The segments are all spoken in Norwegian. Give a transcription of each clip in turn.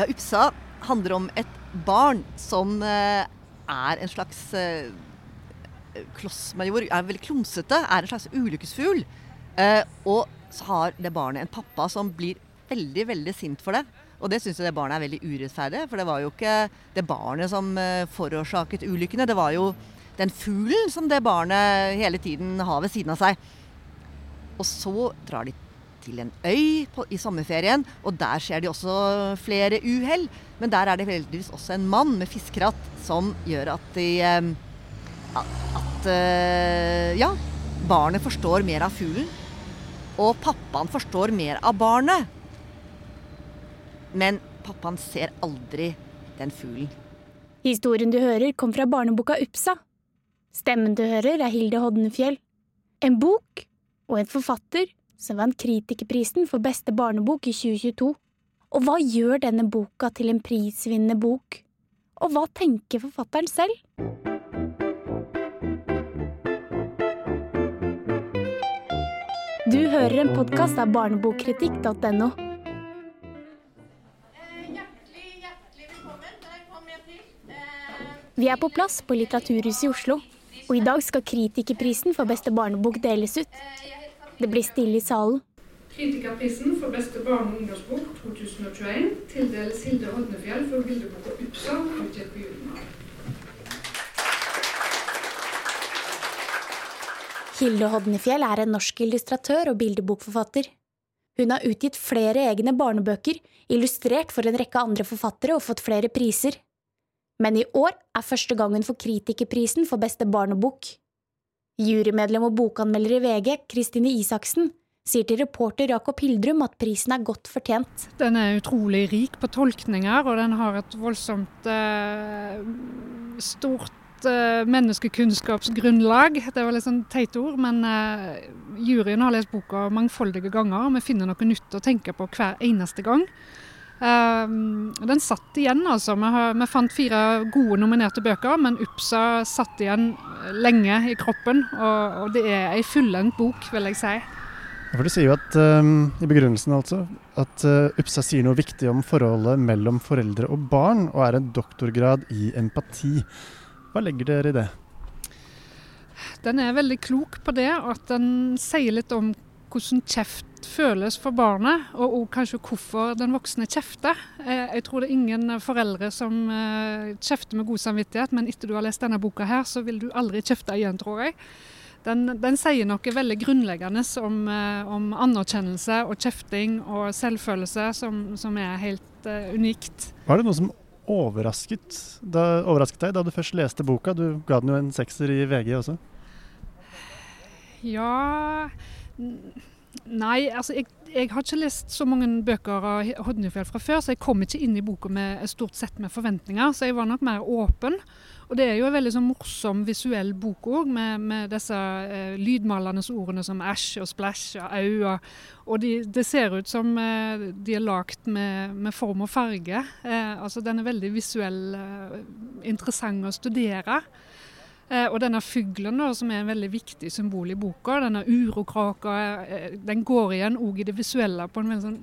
Ja, Upsa handler om et barn som eh, er en slags eh, klossmajor, er veldig klumsete, er en slags ulykkesfugl. Eh, og så har det barnet en pappa som blir veldig, veldig sint for det. Og det syns det barnet er veldig urettferdig, for det var jo ikke det barnet som forårsaket ulykkene. Det var jo den fuglen som det barnet hele tiden har ved siden av seg. Og så drar de til en øy på, i sommerferien, og der skjer det også flere uhell. Men der er det heldigvis også en mann med fiskeratt som gjør at de eh, At eh, ja, barnet forstår mer av fuglen. Og pappaen forstår mer av barnet. Men pappaen ser aldri den fuglen. Historien du hører, kom fra barneboka Upsa. Stemmen du hører, er Hilde Hodnefjell. En bok og en forfatter som vant Kritikerprisen for beste barnebok i 2022. Og hva gjør denne boka til en prisvinnende bok? Og hva tenker forfatteren selv? Du hører en podkast av barnebokkritikk.no. Vi er på plass på Litteraturhuset i Oslo, og i dag skal Kritikerprisen for beste barnebok deles ut. Det blir stille i salen. Kritikerprisen for beste barne- og ungdomsbok 2021 tildeles Hilde Hodnefjell for bildeboka 'Upsa', utgitt på Julenmark. Hilde Hodnefjell er en norsk illustratør og bildebokforfatter. Hun har utgitt flere egne barnebøker, illustrert for en rekke andre forfattere og fått flere priser. Men i år er første gang hun får Kritikerprisen for beste barnebok. Jurymedlem og bokanmelder i VG, Kristine Isaksen, sier til reporter Jakob Hildrum at prisen er godt fortjent. Den er utrolig rik på tolkninger, og den har et voldsomt eh, stort eh, menneskekunnskapsgrunnlag. Det var litt sånn teit ord, men eh, juryen har lest boka mangfoldige ganger, vi finner noe nytt å tenke på hver eneste gang. Um, den satt igjen, altså. Vi, har, vi, fant fire gode nominerte bøker, men Upsa satt igjen lenge i kroppen. Og, og det er ei fullendt bok, vil jeg si. For Du sier jo at, um, i begrunnelsen altså, at uh, Upsa sier noe viktig om forholdet mellom foreldre og barn, og er en doktorgrad i empati. Hva legger dere i det? Den er veldig klok på det, at den sier litt om hvordan kjeft føles for barnet, og, og kanskje hvorfor den voksne kjefter. Jeg, jeg tror det er ingen foreldre som uh, kjefter med god samvittighet, men etter du har lest denne boka her, så vil du aldri kjefte igjen, tror jeg. Den, den sier noe veldig grunnleggende om, uh, om, anerkjennelse og kjefting og selvfølelse som, som er helt uh, unikt. Var det noe som overrasket, da, overrasket deg da du først leste boka? Du ga den jo en sekser i VG også. Ja Nei, altså jeg, jeg, har ikke lest så mange bøker av Hodnefjell fra før, så jeg kom ikke inn i boka med stort sett med forventninger. Så jeg var nok mer åpen. Og det er jo en veldig sånn morsom visuell bok òg, med, med, disse eh, lydmalende ordene som æsj og splæsj og au. Og, og de, det ser ut som eh, de er lagd med, med, form og farge. Eh, altså Den er veldig visuell, eh, interessant å studere. Eh, og denne fuglen, som er en veldig viktig symbol i boka, denne urokråka, eh, den går igjen òg i det visuelle på en veldig sånn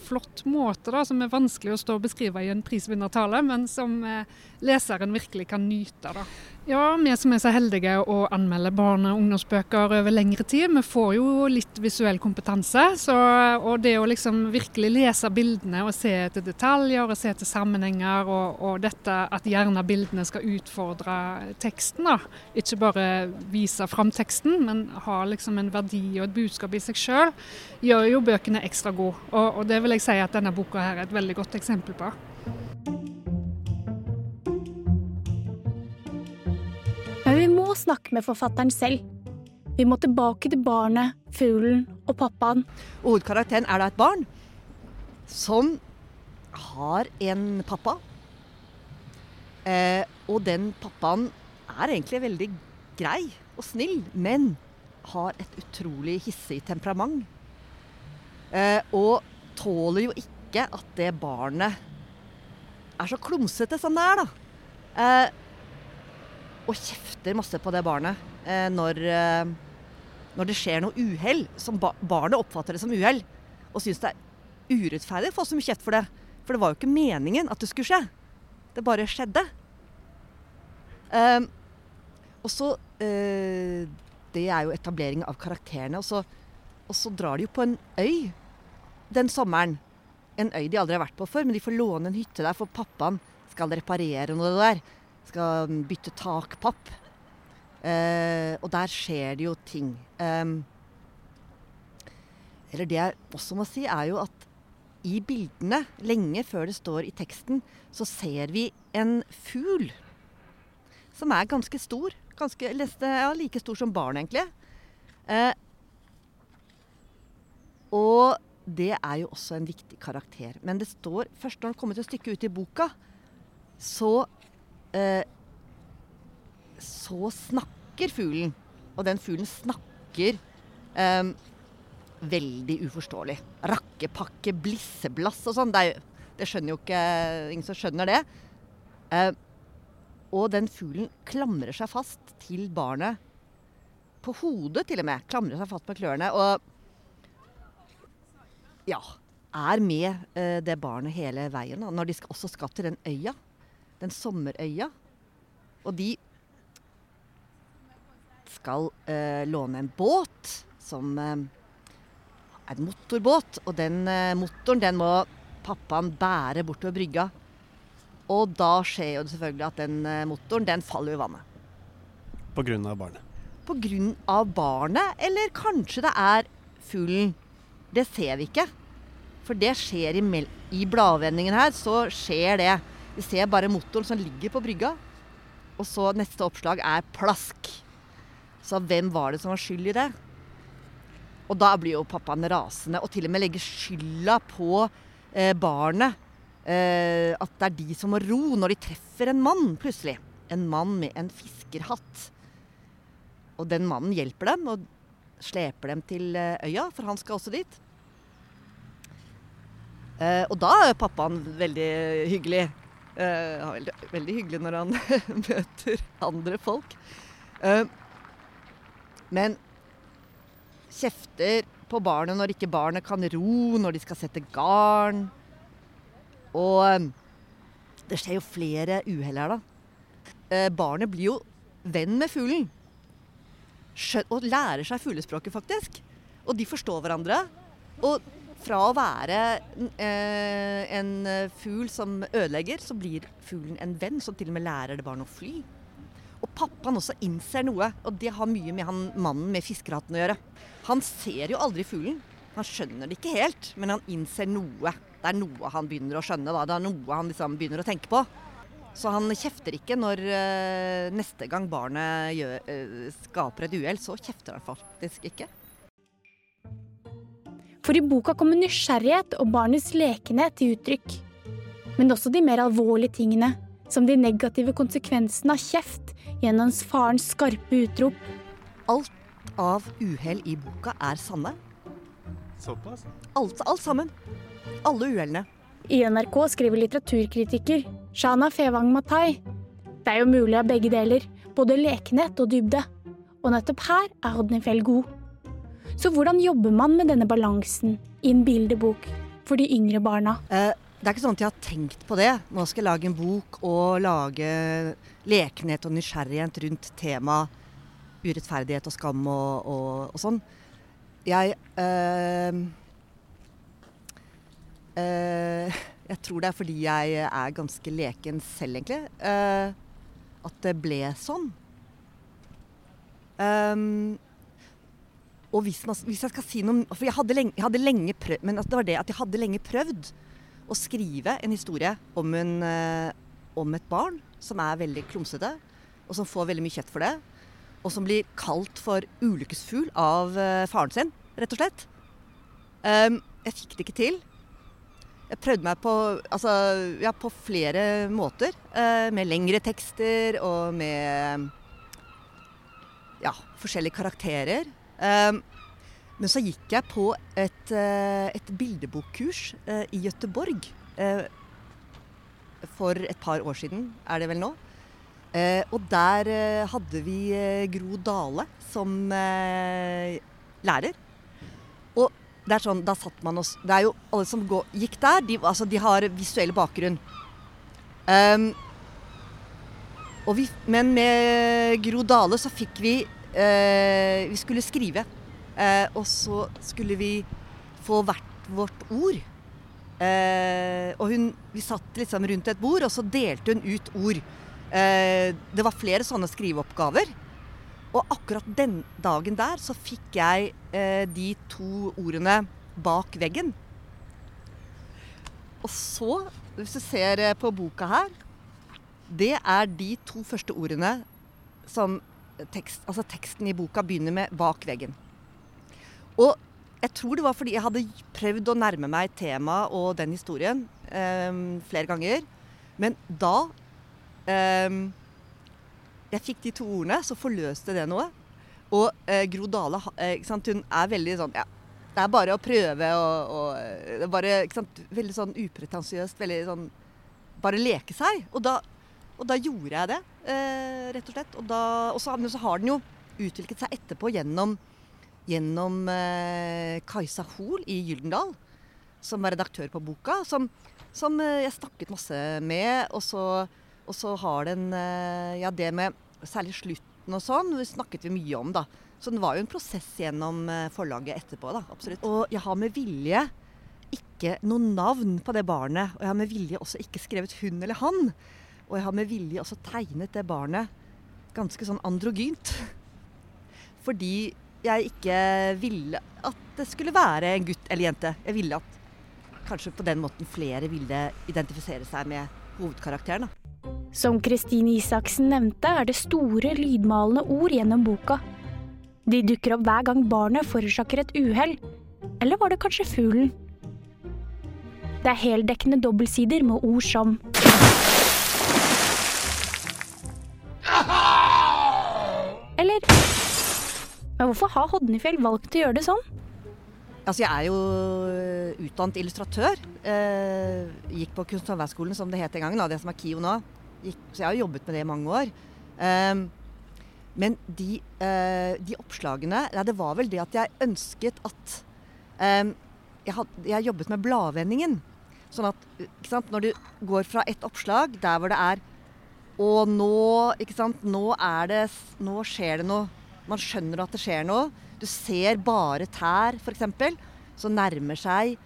flott måte, da, som er vanskelig å stå og beskrive i en prisvinnertale, men som eh, leseren virkelig kan nyte. da. Ja, vi som er så heldige å anmelde barne- og ungdomsbøker over lengre tid, vi får jo litt visuell kompetanse. Så, og det å liksom virkelig lese bildene og se etter detaljer og se etter sammenhenger, og, og dette at gjerne bildene skal utfordre teksten, da. Ikke bare vise fram teksten, men ha liksom en verdi og et budskap i seg sjøl, gjør jo bøkene ekstra gode. Og, og det vil jeg si at denne boka her er et veldig godt eksempel på. Men vi må snakke med forfatteren selv. Vi må tilbake til barnet, fuglen og pappaen. Hovedkarakteren er da et barn som har en pappa. Eh, og den pappaen er egentlig veldig grei og snill, men har et utrolig hissig temperament. Eh, og tåler jo ikke at det barnet er så klumsete som det er, da. Eh, og kjefter masse på det barnet eh, når, eh, når, det skjer noe uhell, som ba barnet oppfatter det som uhell, og syns det er urettferdig å få så mye kjeft for det. For det var jo ikke meningen at det skulle skje. Det bare skjedde. Um, og så uh, Det er jo etablering av karakterene. Og så, og så drar de jo på en øy den sommeren. En øy de aldri har vært på før, men de får låne en hytte der, for pappaen skal reparere noe der. Skal bytte takpapp. Eh, og der skjer det jo ting. Eh, eller det jeg også må si, er jo at i bildene, lenge før det står i teksten, så ser vi en fugl som er ganske stor. Ganske, ja, like stor som barn, egentlig. Eh, og det er jo også en viktig karakter. Men det står først når det kommer til et stykke ut i boka, så eh, Så snakker fuglen. Og den fuglen snakker eh, veldig uforståelig. Rakkepakke, blisseblass og sånn. Det, det, skjønner jo ikke Ingen som skjønner det. Eh, og den fuglen klamrer seg fast til barnet. På hodet, til og med. Klamrer seg fast med klørne. Og ja, er med eh, det barnet hele veien. Da, når de skal, også skal til den øya. Den sommerøya. Og de skal eh, låne en båt som eh, er en motorbåt. Og den eh, motoren den må pappaen bære bortover brygga. Og da skjer jo det selvfølgelig at den eh, motoren den faller i vannet. På grunn av barnet? På grunn av barnet, eller kanskje det er fuglen. Det ser vi ikke. For det skjer i, i bladvendingen her, så skjer det. Vi ser bare motoren som ligger på brygga. Og så neste oppslag er plask. Så hvem var det som var skyld i det? Og da blir jo pappaen rasende, og til og med legger skylda på eh, barnet. Eh, at det er de som må ro når de treffer en mann, plutselig. En mann med en fiskerhatt. Og den mannen hjelper dem og sleper dem til eh, øya, for han skal også dit. Eh, og da er pappaen veldig hyggelig. Eh, veldig, veldig, hyggelig når han møter andre folk. Eh, men kjefter på barnet når ikke barnet kan ro, når de skal sette garn. Og um, det skjer jo flere uhell her, da. Eh, barnet blir jo venn med fuglen. og lærer seg fuglespråket, faktisk. Og de forstår hverandre. Og fra å være eh, en fugl som ødelegger, så blir fuglen en venn som til og med lærer det barnet å fly. Og pappaen også innser noe, og det har mye med han mannen med fiskehatten å gjøre. Han ser jo aldri fuglen. Han skjønner det ikke helt, men han innser noe. Det er noe han begynner å skjønne. Da. Det er noe han liksom begynner å tenke på. Så han kjefter ikke når uh, neste gang barnet gjør, uh, skaper et uhell. Så kjefter han faktisk ikke. For i boka kommer nysgjerrighet og barnets lekenhet til uttrykk. Men også de mer alvorlige tingene, som de negative konsekvensene av kjeft gjennom farens skarpe utrop. Alt av uhell i boka er sanne. Såpass? Alt, alt sammen. Alle uhellene. I NRK skriver litteraturkritiker Shana Fevang Matai det er jo mulig av begge deler, både lekenhet og dybde. Og nettopp her er Hodnefjell god. Så hvordan jobber man med denne balansen i en bildebok for de yngre barna? Eh, det er ikke sånn at jeg har tenkt på det. Nå skal jeg lage en bok og lage lekenhet og nysgjerrighet rundt tema urettferdighet og skam og, og, og sånn. Jeg øh, øh, Jeg tror det er fordi jeg er ganske leken selv, egentlig. Øh, at det ble sånn. Um, og hvis, man, hvis, jeg skal si noe For jeg hadde lenge, jeg hadde lenge prøvd Men det var det at jeg hadde lenge prøvd å skrive en historie om, en, eh, om et barn som er veldig klumsete, og som får veldig mye kjeft for det. Og som blir kalt for ulykkesfugl av eh, faren sin, rett og slett. Um, jeg fikk det ikke til. Jeg prøvde meg på, altså, ja, på flere måter. Uh, med lengre tekster og med ja, forskjellige karakterer. Um, men så gikk jeg på et, eh, et bildebokkurs eh, i Gøteborg eh, for et par år siden, er det vel nå. Og der hadde vi Gro Dale som lærer. Og det er sånn, da satt man oss Det er jo alle som går, gikk der, de, altså, de har visuell bakgrunn. Um, vi, men med Gro Dale så fikk vi Vi skulle skrive. Eh, og så skulle vi få hvert vårt ord. Eh, og hun, vi satt liksom rundt et bord, og så delte hun ut ord. Eh, det var flere sånne skriveoppgaver. Og akkurat den dagen der så fikk jeg eh, de to ordene bak veggen. Og så, hvis du ser eh, på boka her, det er de to første ordene som tekst, altså teksten i boka begynner med 'bak veggen'. Og jeg tror det var fordi jeg hadde prøvd å nærme meg temaet og den historien eh, flere ganger. Men da eh, jeg fikk de to ordene, så forløste det noe. Og eh, Gro Dale sant, hun er veldig sånn ja, Det er bare å prøve og, og eh, det er bare, sant, Veldig sånn upretensiøst. Veldig sånn Bare leke seg. Og da, og da gjorde jeg det, eh, rett og slett. Og, da, og så, så, har den jo utviklet seg etterpå gjennom, gjennom eh, Kajsa Hoel i Gyldendal, som var redaktør på boka. Som, som eh, jeg snakket masse med. Og så, og så har den ja, det med særlig slutten og sånn, snakket vi mye om, da. Så det var jo en prosess gjennom eh, forlaget etterpå, da. Absolutt. Og jeg har med vilje ikke noe navn på det barnet. Og jeg har med vilje også ikke skrevet hun eller han. Og jeg har med vilje også tegnet det barnet ganske sånn androgynt. Fordi jeg ikke ville at det skulle være en gutt eller jente. Jeg ville at kanskje på den måten flere ville identifisere seg med hovedkarakteren. Som Kristine Isaksen nevnte, er det store, lydmalende ord gjennom boka. De dukker opp hver gang barnet forårsaker et uhell. Eller var det kanskje fuglen? Det er heldekkende dobbeltsider med ord som Eller Men hvorfor har Hodnefjell valgt å gjøre det sånn? Altså, jeg er jo utdannet illustratør. Eh, gikk på Kunst- og håndverksskolen, som det het en gang, da, det som er KIO nå gikk, så jeg har jobbet med det i mange år. Eh, men de, eh, de, oppslagene ja, Det var vel det at jeg ønsket at um, jeg, had, jeg, jobbet med bladvendingen. Sånn at sant, når du går fra et oppslag der hvor det er Og nå, ikke sant, nå er det Nå skjer det noe. Man skjønner at det skjer noe. Du ser bare tær, f.eks. Så nærmer seg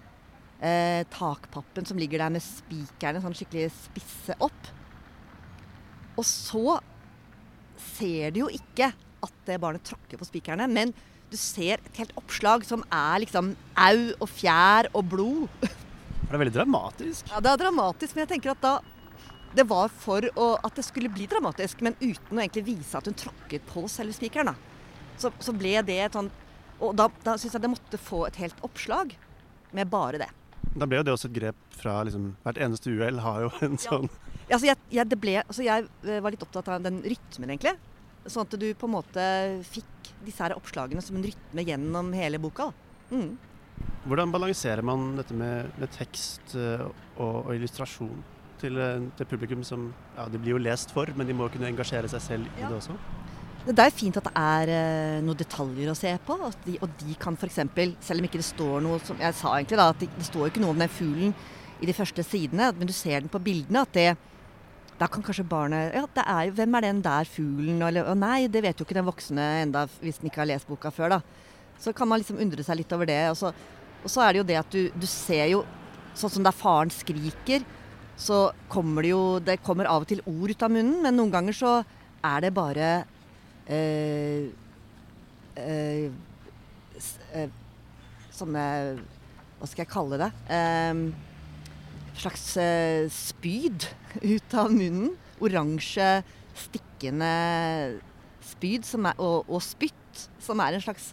eh, takpappen som ligger der med spikerne sånn skikkelig spisse opp. Og så ser du jo ikke at det barnet tråkker på spikerne, men du ser et helt oppslag som er liksom au og fjær og blod. Det er veldig dramatisk. Ja, det er dramatisk, men jeg tenker at da Det var for å, at det skulle bli dramatisk, men uten å egentlig vise at hun tråkket på selve spikeren. Så, så, ble det et sånn Og da, da syns jeg det måtte få et helt oppslag med bare det. Da ble jo det også et grep fra liksom, Hvert eneste uhell har jo en sånn Altså jeg, jeg, ble, altså jeg, eh, var litt opptatt av den rytmen, egentlig. Sånn at du på en måte fikk disse her oppslagene som en rytme gjennom hele boka. Mm. Hvordan balanserer man dette med, med tekst eh, og, og illustrasjon til, eh, til, publikum som ja, de blir jo lest for, men de må kunne engasjere seg selv i ja. det også? Det er fint at det er uh, noen detaljer å se på. De, og de kan f.eks., selv om ikke det står noe som Jeg sa egentlig da, at det, det står jo ikke noe om den fuglen i de første sidene, men du ser den på bildene. at det da kan kanskje barnet Ja, det er jo, hvem er den der fuglen? Eller og nei, det vet jo ikke den voksne enda hvis den ikke har lest boka før, da. Så kan man liksom undre seg litt over det. Og så, og så er det jo det at du, du ser jo Sånn som der faren skriker, så kommer det jo Det kommer av og til ord ut av munnen, men noen ganger så er det bare eh, eh, eh, Sånne Hva skal jeg kalle det? Eh, slags eh, spyd ut av munnen. Oransje, stikkende spyd er, og, og, spytt, som er en slags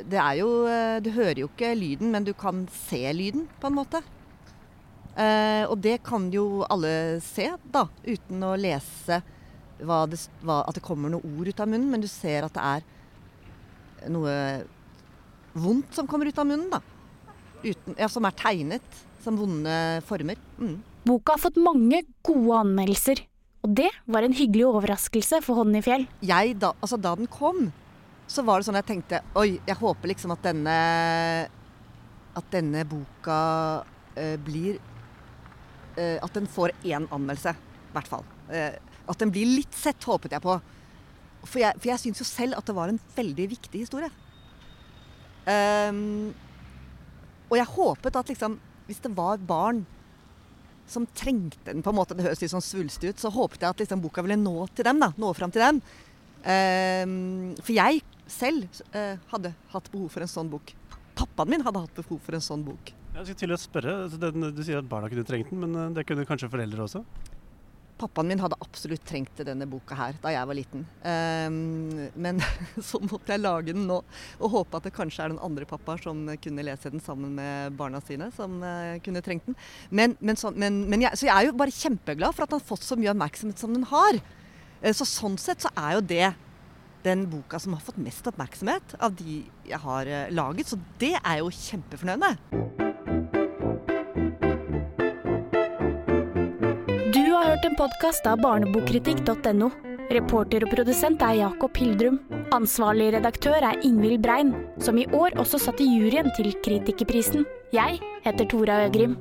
Det er jo eh, Du hører jo ikke lyden, men du kan se lyden, på en måte. Eh, og det kan jo alle se, da, uten å lese det, hva, at det kommer noen ord ut av munnen, men du ser at det er noe vondt som kommer ut av munnen, da. Uten, ja, som er tegnet som vonde former. Mm. Boka har fått mange gode anmeldelser, og det var en hyggelig overraskelse for Hånden i fjell. Jeg, da, altså, da den kom, så var det sånn jeg tenkte Oi, jeg håper liksom at denne At denne boka eh, blir At den får én anmeldelse, i hvert fall. Eh, at den blir litt sett, håpet jeg på. For jeg, for jeg syns jo selv at det var en veldig viktig historie. Um, og jeg håpet at liksom Hvis det var barn som trengte den, på en måte, det høres litt sånn svulstig ut, så håpet jeg at liksom boka ville nå til dem. da, Nå fram til dem. Um, for jeg selv uh, hadde hatt behov for en sånn bok. Pappaen min hadde hatt behov for en sånn bok. Jeg skal til å spørre, Du sier at barna kunne trengt den, men eh, det kunne kanskje foreldre også? Pappaen min hadde absolutt trengt denne boka her da jeg var liten. Um, men så måtte jeg lage den nå og håpe at det kanskje er den andre pappa som kunne lese den sammen med barna sine, som uh, kunne trengt den. Men, men, så, men, men jeg, så jeg er jo bare kjempeglad for at han har fått så mye oppmerksomhet som den har. Uh, så sånn sett så er jo det den boka som har fått mest oppmerksomhet av de jeg har laget. Så det er jo kjempefornøyd hørt en podkast av barnebokkritikk.no. Reporter og produsent er Jakob Hildrum. Ansvarlig redaktør er Ingvild Brein, som i år også satt i juryen til Kritikerprisen. Jeg heter Tora Øgrim.